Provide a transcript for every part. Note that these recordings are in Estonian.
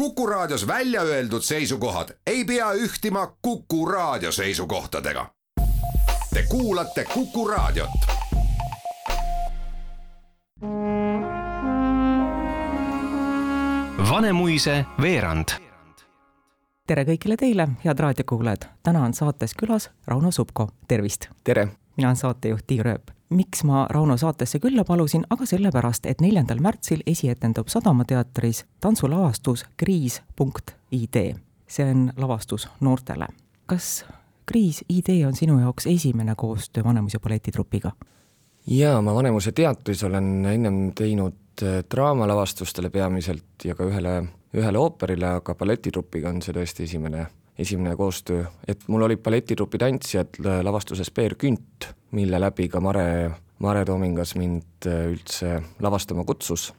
Kuku Raadios välja öeldud seisukohad ei pea ühtima Kuku Raadio seisukohtadega. Te kuulate Kuku Raadiot. Vanemuise veerand tere kõigile teile, head raadiokuulajad. täna on saates külas Rauno Supko, tervist! tere! mina olen saatejuht Tiia Rööp. Miks ma Rauno saatesse külla palusin, aga sellepärast, et neljandal märtsil esietendub Sadama teatris tantsulavastus kriis.id. see on lavastus noortele. kas Kriis ID on sinu jaoks esimene koostöö Vanemuise balletitrupiga? jaa, ma Vanemuise teatris olen ennem teinud äh, draamalavastustele peamiselt ja ka ühele, ühele ooperile, aga balletitrupiga on see tõesti esimene, esimene koostöö. et mul olid balletitrupi tantsijad lavastuses Peer Künt, mille läbi ka Mare, Mare Toomingas mind äh, üldse lavastama kutsus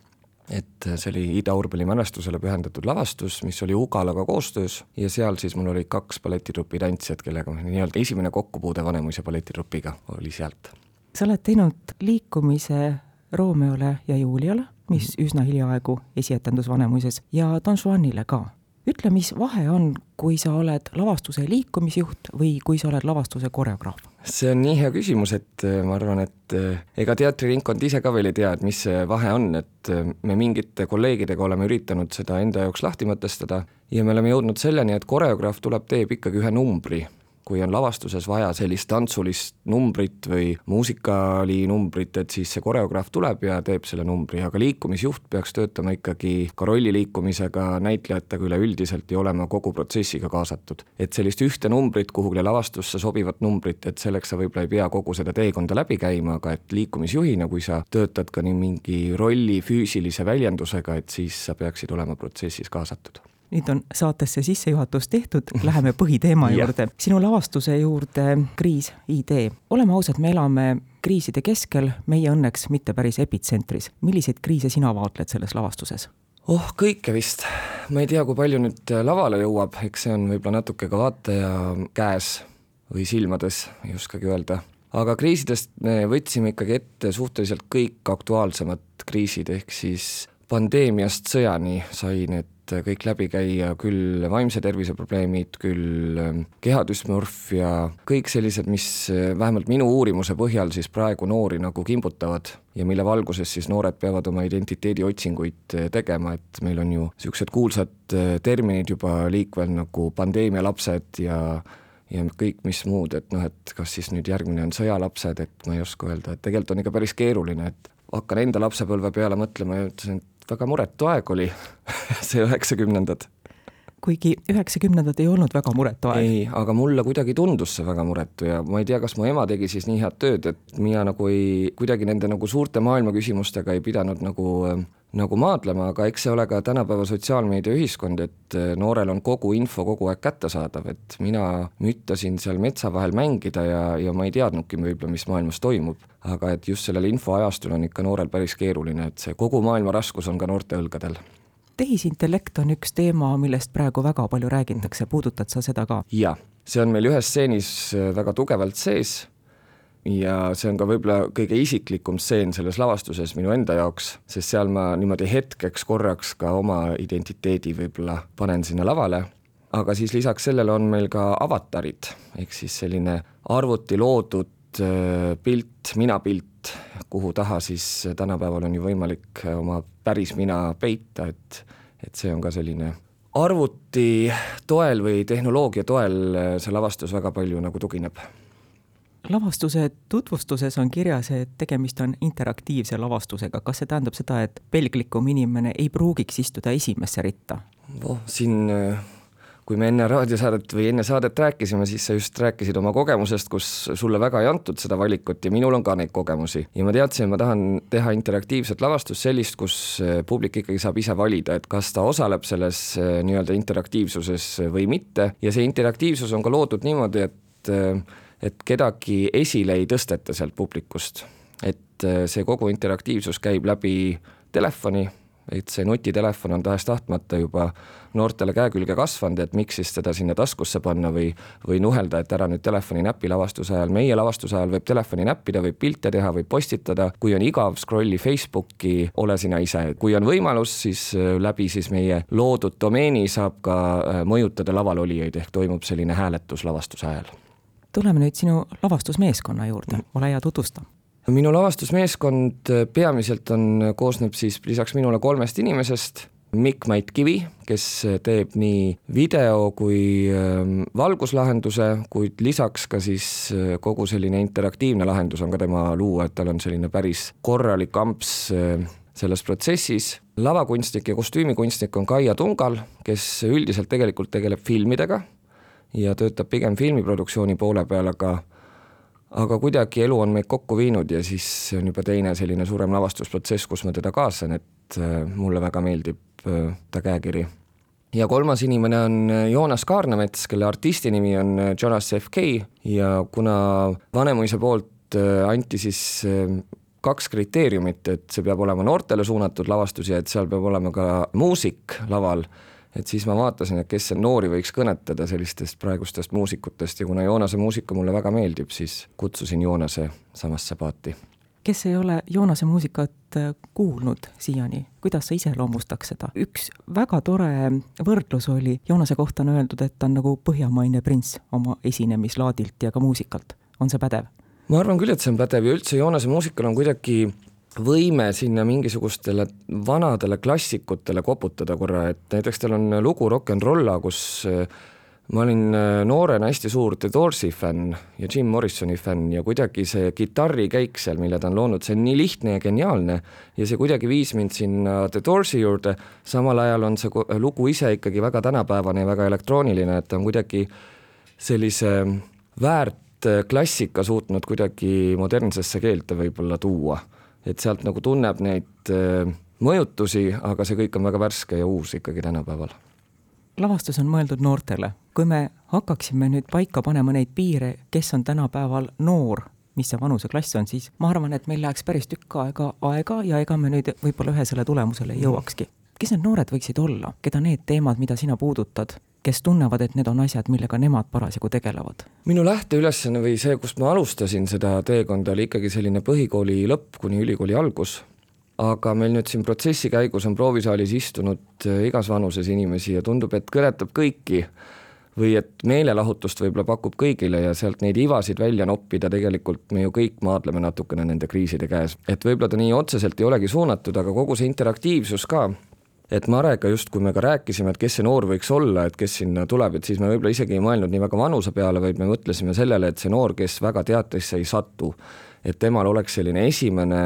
et see oli Ida Urbeli mälestusele pühendatud lavastus, mis oli Ugalaga koostöös ja seal siis mul olid kaks balletitrupi tantsijat, kellega nii-öelda esimene kokkupuude Vanemuise balletitrupiga oli sealt. sa oled teinud liikumise Romeole ja Juliale, mis mm. üsna hiljaaegu esietendus Vanemuises, ja Don Juanile ka ütle, mis vahe on, kui sa oled lavastuse liikumisjuht või kui sa oled lavastuse koreograaf? See on nii hea küsimus, et äh, ma arvan, et äh, ega teatriringkond ise ka veel ei tea, et mis see vahe on, et äh, me mingite kolleegidega oleme üritanud seda enda jaoks lahti mõtestada ja me oleme jõudnud selleni, et koreograaf tuleb, teeb ikkagi ühe numbri kui on lavastuses vaja sellist tantsulist numbrit või muusikalinumbrit, et siis see koreograaf tuleb ja teeb selle numbri, aga liikumisjuht peaks töötama ikkagi ka rolliliikumisega, näitlejatega üleüldiselt ja olema kogu protsessiga kaasatud. et sellist ühte numbrit kuhugile lavastusse sobivat numbrit, et selleks sa võib-olla ei pea kogu seda teekonda läbi käima, aga et liikumisjuhina, kui sa töötad ka nii mingi rolli füüsilise väljendusega, et siis sa peaksid olema protsessis kaasatud nüüd on saatesse sissejuhatus tehtud, läheme põhiteema juurde. sinu lavastuse juurde Kriis ID. oleme ausad, me elame kriiside keskel, meie õnneks mitte päris epitsentris. milliseid kriise sina vaatled selles lavastuses? oh, kõike vist. ma ei tea, kui palju nüüd lavale jõuab, eks see on võib-olla natuke ka vaataja käes või silmades, ei oskagi öelda. aga kriisidest me võtsime ikkagi ette suhteliselt kõik aktuaalsemad kriisid, ehk siis pandeemiast sõjani sai need kõik läbi käia, küll vaimse tervise probleemid, küll ähm, kehadüsmorfia, kõik sellised, mis äh, vähemalt minu uurimuse põhjal siis praegu noori nagu kimbutavad ja mille valguses siis noored peavad oma identiteediotsinguid äh, tegema, et meil on ju niisugused kuulsad äh, terminid juba liikvel nagu pandeemialapsed ja ja kõik, mis muud, et noh, et kas siis nüüd järgmine on sõjalapsed, et ma ei oska öelda, et tegelikult on ikka päris keeruline, et hakkan enda lapsepõlve peale mõtlema ja ütlesin, et väga muretu aeg oli see üheksakümnendad. kuigi üheksakümnendad ei olnud väga muretu aeg. ei, aga mulle kuidagi tundus see väga muretu ja ma ei tea, kas mu ema tegi siis nii head tööd, et mina nagu ei, kuidagi nende nagu suurte maailma küsimustega ei pidanud nagu äh, nagu maadlema, aga eks see ole ka tänapäeva sotsiaalmeedia ühiskond, et äh, noorel on kogu info kogu aeg kättesaadav, et mina müttasin seal metsa vahel mängida ja, ja ma ei teadnudki võib-olla, mis maailmas toimub. aga et just sellel infoajastul on ikka noorel päris keeruline, et see kogu maailma raskus on ka noorte õlgadel tehisintellekt on üks teema, millest praegu väga palju räägitakse, puudutad sa seda ka? jaa, see on meil ühes stseenis äh, väga tugevalt sees ja see on ka võib-olla kõige isiklikum stseen selles lavastuses minu enda jaoks, sest seal ma niimoodi hetkeks korraks ka oma identiteedi võib-olla panen sinna lavale, aga siis lisaks sellele on meil ka avatarid, ehk siis selline arvuti loodud äh, pilt, minapilt, kuhu taha siis tänapäeval on ju võimalik oma päris mina peita, et et see on ka selline arvuti toel või tehnoloogia toel äh, see lavastus väga palju nagu tugineb lavastuse tutvustuses on kirjas, et tegemist on interaktiivse lavastusega, kas see tähendab seda, et pelglikum inimene ei pruugiks istuda esimesse ritta? oh, siin kui me enne raadiosaadet või enne saadet rääkisime, siis sa just rääkisid oma kogemusest, kus sulle väga ei antud seda valikut ja minul on ka neid kogemusi. ja ma teadsin, ma tahan teha interaktiivset lavastust, sellist, kus publik ikkagi saab ise valida, et kas ta osaleb selles nii-öelda interaktiivsuses või mitte ja see interaktiivsus on ka loodud niimoodi, et et kedagi esile ei tõsteta sealt publikust. et äh, see kogu interaktiivsus käib läbi telefoni, et see nutitelefon on tahes-tahtmata juba noortele käe külge kasvanud, et miks siis teda sinna taskusse panna või, või nuhelda, et ära nüüd telefoni näpi lavastuse ajal, meie lavastuse ajal võib telefoni näppida, võib pilte teha, võib postitada, kui on igav, scroll'i Facebooki, ole sina ise, kui on võimalus, siis äh, läbi siis meie loodud domeeni saab ka äh, mõjutada lavalolijaid, ehk toimub selline hääletus lavastuse ajal. Tuleme nüüd sinu lavastusmeeskonna juurde, ole hea, tutvusta. Minu lavastusmeeskond äh, peamiselt on, koosneb siis lisaks minule kolmest inimesest, Mikk Mait Kivi, kes äh, teeb nii video kui ähm, valguslahenduse, kuid lisaks ka siis äh, kogu selline interaktiivne lahendus on ka tema luua, et tal on selline päris korralik amps selles protsessis. lavakunstnik ja kostüümikunstnik on Kaia Tungal, kes üldiselt tegelikult tegeleb filmidega ja töötab pigem filmiproduktsiooni poole peal, aga aga kuidagi elu on meid kokku viinud ja siis see on juba teine selline suurem lavastusprotsess, kus ma teda kaasan, et äh, mulle väga meeldib äh, ta käekiri. ja kolmas inimene on äh, Joonas Kaarnemets, kelle artisti nimi on Jonas FK ja kuna Vanemuise poolt anti siis kaks kriteeriumit, et see peab olema noortele suunatud lavastus ja et seal peab olema ka muusik laval et siis ma vaatasin, et kes noori võiks kõnetada sellistest praegustest muusikutest ja kuna Joonase muusika mulle väga meeldib, siis kutsusin Joonase samasse paati. kes ei ole Joonase muusikat äh, kuulnud siiani, kuidas sa iseloomustaks seda? üks väga tore võrdlus oli, Joonase kohta on öeldud, et ta on nagu põhjamaine prints oma esinemislaadilt ja ka muusikalt, on see pädev? ma arvan küll, et see on pädev ja üldse Joonase muusikal on kuidagi võime sinna mingisugustele vanadele klassikutele koputada korra, et näiteks tal on lugu Rock n Rolla, kus äh, ma olin äh, noorena hästi suur The Doorsi fänn ja Jim Morrisoni fänn ja kuidagi see kitarrikäik seal, mille ta on loonud, see on nii lihtne ja geniaalne ja see kuidagi viis mind sinna The Doorsi juurde, samal ajal on see lugu ise ikkagi väga tänapäevane ja väga elektrooniline, et ta on kuidagi sellise väärt klassika suutnud kuidagi modernsesse keelde võib-olla tuua et sealt nagu tunneb neid äh, mõjutusi, aga see kõik on väga värske ja uus ikkagi tänapäeval. lavastus on mõeldud noortele, kui me hakkaksime nüüd paika panema neid piire, kes on tänapäeval noor, mis see vanuseklass on, siis ma arvan, et meil läheks päris tükk aega aega ja ega me nüüd võib-olla ühesele tulemusele ei jõuakski. kes need noored võiksid olla, keda need teemad, mida sina puudutad, kes tunnevad, et need on asjad, millega nemad parasjagu tegelevad? minu lähteülesanne või see, kust ma alustasin seda teekonda, oli ikkagi selline põhikooli lõpp kuni ülikooli algus, aga meil nüüd siin protsessi käigus on proovisaalis istunud äh, igas vanuses inimesi ja tundub, et kõnetab kõiki või et meelelahutust võib-olla pakub kõigile ja sealt neid ivasid välja noppida, tegelikult me ju kõik maadleme natukene nende kriiside käes. et võib-olla ta nii otseselt ei olegi suunatud, aga kogu see interaktiivsus ka et Marega just, kui me ka rääkisime, et kes see noor võiks olla, et kes sinna tuleb, et siis me võib-olla isegi ei mõelnud nii väga vanuse peale, vaid me mõtlesime sellele, et see noor, kes väga teatrisse ei satu, et temal oleks selline esimene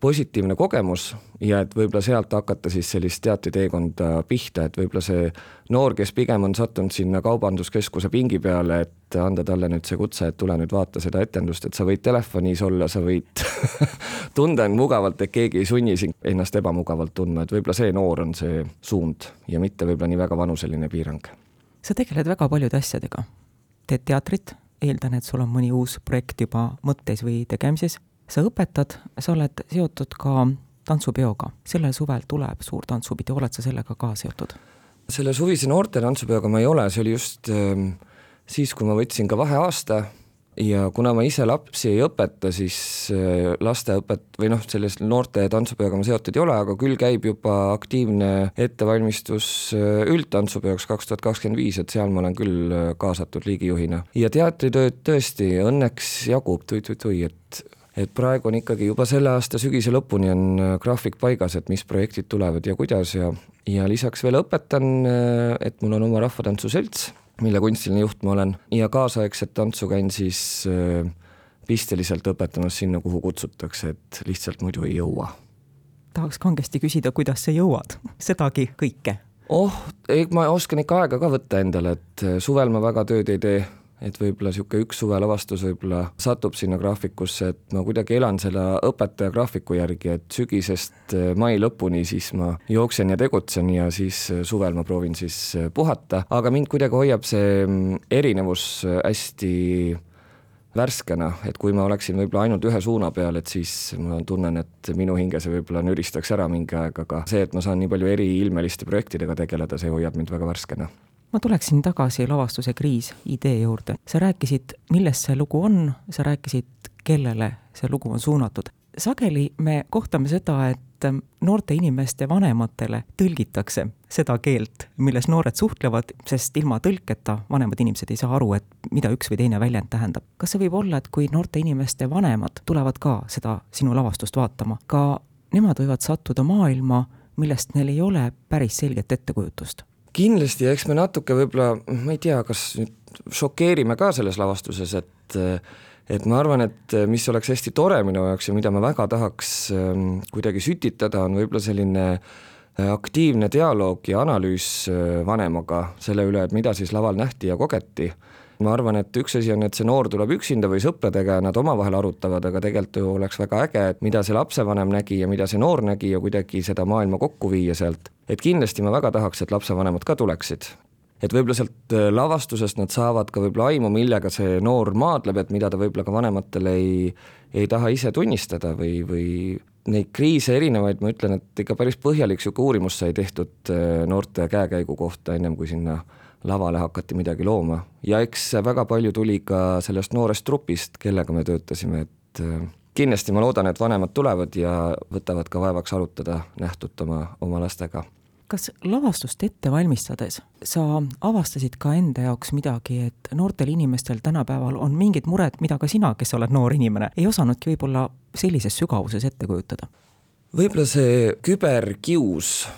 positiivne kogemus ja et võib-olla sealt hakata siis sellist teatriteekonda pihta, et võib-olla see noor, kes pigem on sattunud sinna kaubanduskeskuse pingi peale, et anda talle nüüd see kutse, et tule nüüd vaata seda etendust, et sa võid telefonis olla, sa võid tunda end mugavalt, et keegi ei sunni sind ennast ebamugavalt tundma, et võib-olla see noor on see suund ja mitte võib-olla nii väga vanuseline piirang. sa tegeled väga paljude asjadega, teed teatrit, eeldan, et sul on mõni uus projekt juba mõttes või tegemises sa õpetad, sa oled seotud ka tantsupeoga, sellel suvel tuleb suur tantsupidu, oled sa sellega ka seotud? selle suvise noorte tantsupeoga ma ei ole, see oli just äh, siis, kui ma võtsin ka vaheaasta ja kuna ma ise lapsi ei õpeta, siis äh, lasteõpet või noh, selles noorte tantsupeoga ma seotud ei ole, aga küll käib juba aktiivne ettevalmistus äh, üldtantsupeoks kaks tuhat kakskümmend viis, et seal ma olen küll kaasatud liigijuhina. ja teatritööd tõesti õnneks jagub tui-tui-tui, et et praegu on ikkagi juba selle aasta sügise lõpuni on äh, graafik paigas, et mis projektid tulevad ja kuidas ja, ja lisaks veel õpetan, äh, et mul on oma rahvatantsuselts, mille kunstiline juht ma olen ja kaasaegset tantsu käin siis äh, pisteliselt õpetamas sinna, kuhu kutsutakse, et lihtsalt muidu ei jõua. tahaks kangesti küsida, kuidas sa jõuad sedagi kõike? oh, ei, ma oskan ikka aega ka võtta endale, et suvel ma väga tööd ei tee et võib-olla niisugune üks suvelavastus võib-olla satub sinna graafikusse, et ma kuidagi elan selle õpetaja graafiku järgi, et sügisest äh, mai lõpuni siis ma jooksen ja tegutsen ja siis äh, suvel ma proovin siis äh, puhata, aga mind kuidagi hoiab see mm, erinevus hästi värskena, et kui ma oleksin võib-olla ainult ühe suuna peal, et siis ma tunnen, et minu hinge see võib-olla nüristaks ära mingi aeg, aga see, et ma saan nii palju eriilmeliste projektidega tegeleda, see hoiab mind väga värskena ma tuleksin tagasi lavastuse Kriis idee juurde. sa rääkisid, millest see lugu on, sa rääkisid, kellele see lugu on suunatud sageli me kohtame seda, et noorte inimeste vanematele tõlgitakse seda keelt, milles noored suhtlevad, sest ilma tõlketa vanemad inimesed ei saa aru, et mida üks või teine väljend tähendab. kas see võib olla, et kui noorte inimeste vanemad tulevad ka seda sinu lavastust vaatama, ka nemad võivad sattuda maailma, millest neil ei ole päris selget ettekujutust? Kindlasti, eks me natuke võib-olla, ma ei tea, kas nüüd šokeerime ka selles lavastuses, et et ma arvan, et mis oleks hästi tore minu jaoks ja mida ma väga tahaks ähm, kuidagi sütitada, on võib-olla selline äh, aktiivne dialoog ja analüüs äh, vanemaga selle üle, et mida siis laval nähti ja kogeti. Ma arvan, et üks asi on, et see noor tuleb üksinda või sõpradega ja nad omavahel arutavad, aga tegelikult ju oleks väga äge, et mida see lapsevanem nägi ja mida see noor nägi ja kuidagi seda maailma kokku viia sealt. et kindlasti ma väga tahaks, et lapsevanemad ka tuleksid et võib-olla sealt äh, lavastusest nad saavad ka võib-olla aimu, millega see noor maadleb, et mida ta võib-olla ka vanematele ei, ei taha ise tunnistada või, või neid kriise erinevaid, ma ütlen, et ikka päris põhjalik niisugune uurimus sai tehtud äh, noorte käekäigu kohta, ennem kui sinna lavale hakati midagi looma. ja eks väga palju tuli ka sellest noorest trupist, kellega me töötasime, et äh, kindlasti ma loodan, et vanemad tulevad ja võtavad ka vaevaks arutada nähtut oma, oma lastega kas lavastust ette valmistades sa avastasid ka enda jaoks midagi, et noortel inimestel tänapäeval on mingid mured, mida ka sina, kes oled noor inimene, ei osanudki võib-olla sellises sügavuses ette kujutada? võib-olla see küberkius,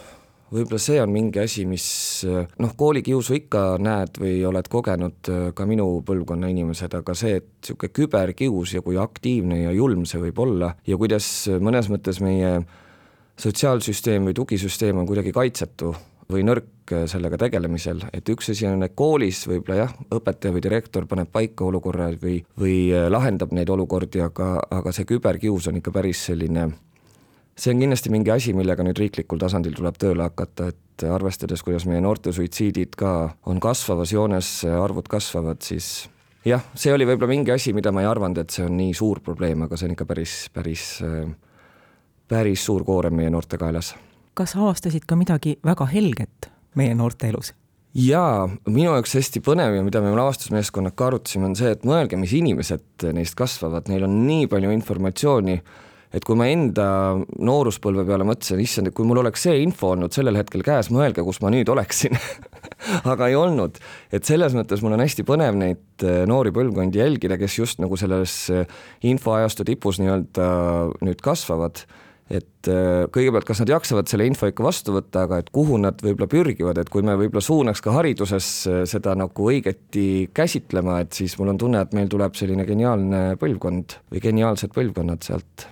võib-olla see on mingi asi, mis noh, koolikiusu ikka näed või oled kogenud ka minu põlvkonna inimesed, aga see, et niisugune küberkius ja kui aktiivne ja julm see võib olla ja kuidas mõnes mõttes meie sotsiaalsüsteem või tugisüsteem on kuidagi kaitsetu või nõrk sellega tegelemisel, et üks asi on, et koolis võib-olla jah, õpetaja või direktor paneb paika olukorra või, või lahendab neid olukordi, aga, aga see küberkius on ikka päris selline, see on kindlasti mingi asi, millega nüüd riiklikul tasandil tuleb tööle hakata, et arvestades, kuidas meie noorte suitsiidid ka on kasvavas joones, arvud kasvavad, siis jah, see oli võib-olla mingi asi, mida ma ei arvanud, et see on nii suur probleem, aga see on ikka päris, päris päris suur koorem meie noorte kaelas. kas avastasid ka midagi väga helget meie noorte elus? jaa, minu jaoks hästi põnev ja mida me lavastusmeeskonnaga arutasime, on see, et mõelge, mis inimesed neist kasvavad, neil on nii palju informatsiooni, et kui ma enda nooruspõlve peale mõtlesin, issand, et kui mul oleks see info olnud sellel hetkel käes, mõelge, kus ma nüüd oleksin aga ei olnud. et selles mõttes mul on hästi põnev neid noori põlvkondi jälgida, kes just nagu selles infoajastu tipus nii-öelda nüüd kasvavad et äh, kõigepealt, kas nad jaksavad selle info ikka vastu võtta, aga et kuhu nad võib-olla pürgivad, et kui me võib-olla suunaks ka hariduses äh, seda nagu õigeti käsitlema, et siis mul on tunne, et meil tuleb selline geniaalne põlvkond või geniaalsed põlvkonnad sealt.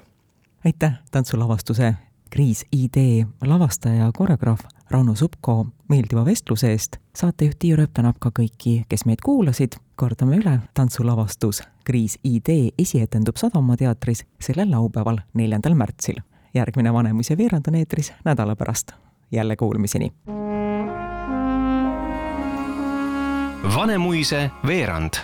Aitäh tantsulavastuse Kriis idee lavastaja ja koreograaf Rauno Supko meeldiva vestluse eest. saatejuht Tiiu Rööp tänab ka kõiki, kes meid kuulasid. kordame üle, tantsulavastus Kriis idee esietendub Sadama teatris sellel laupäeval, neljandal märtsil järgmine Vanemuise veerand on eetris nädala pärast. jälle kuulmiseni. Vanemuise veerand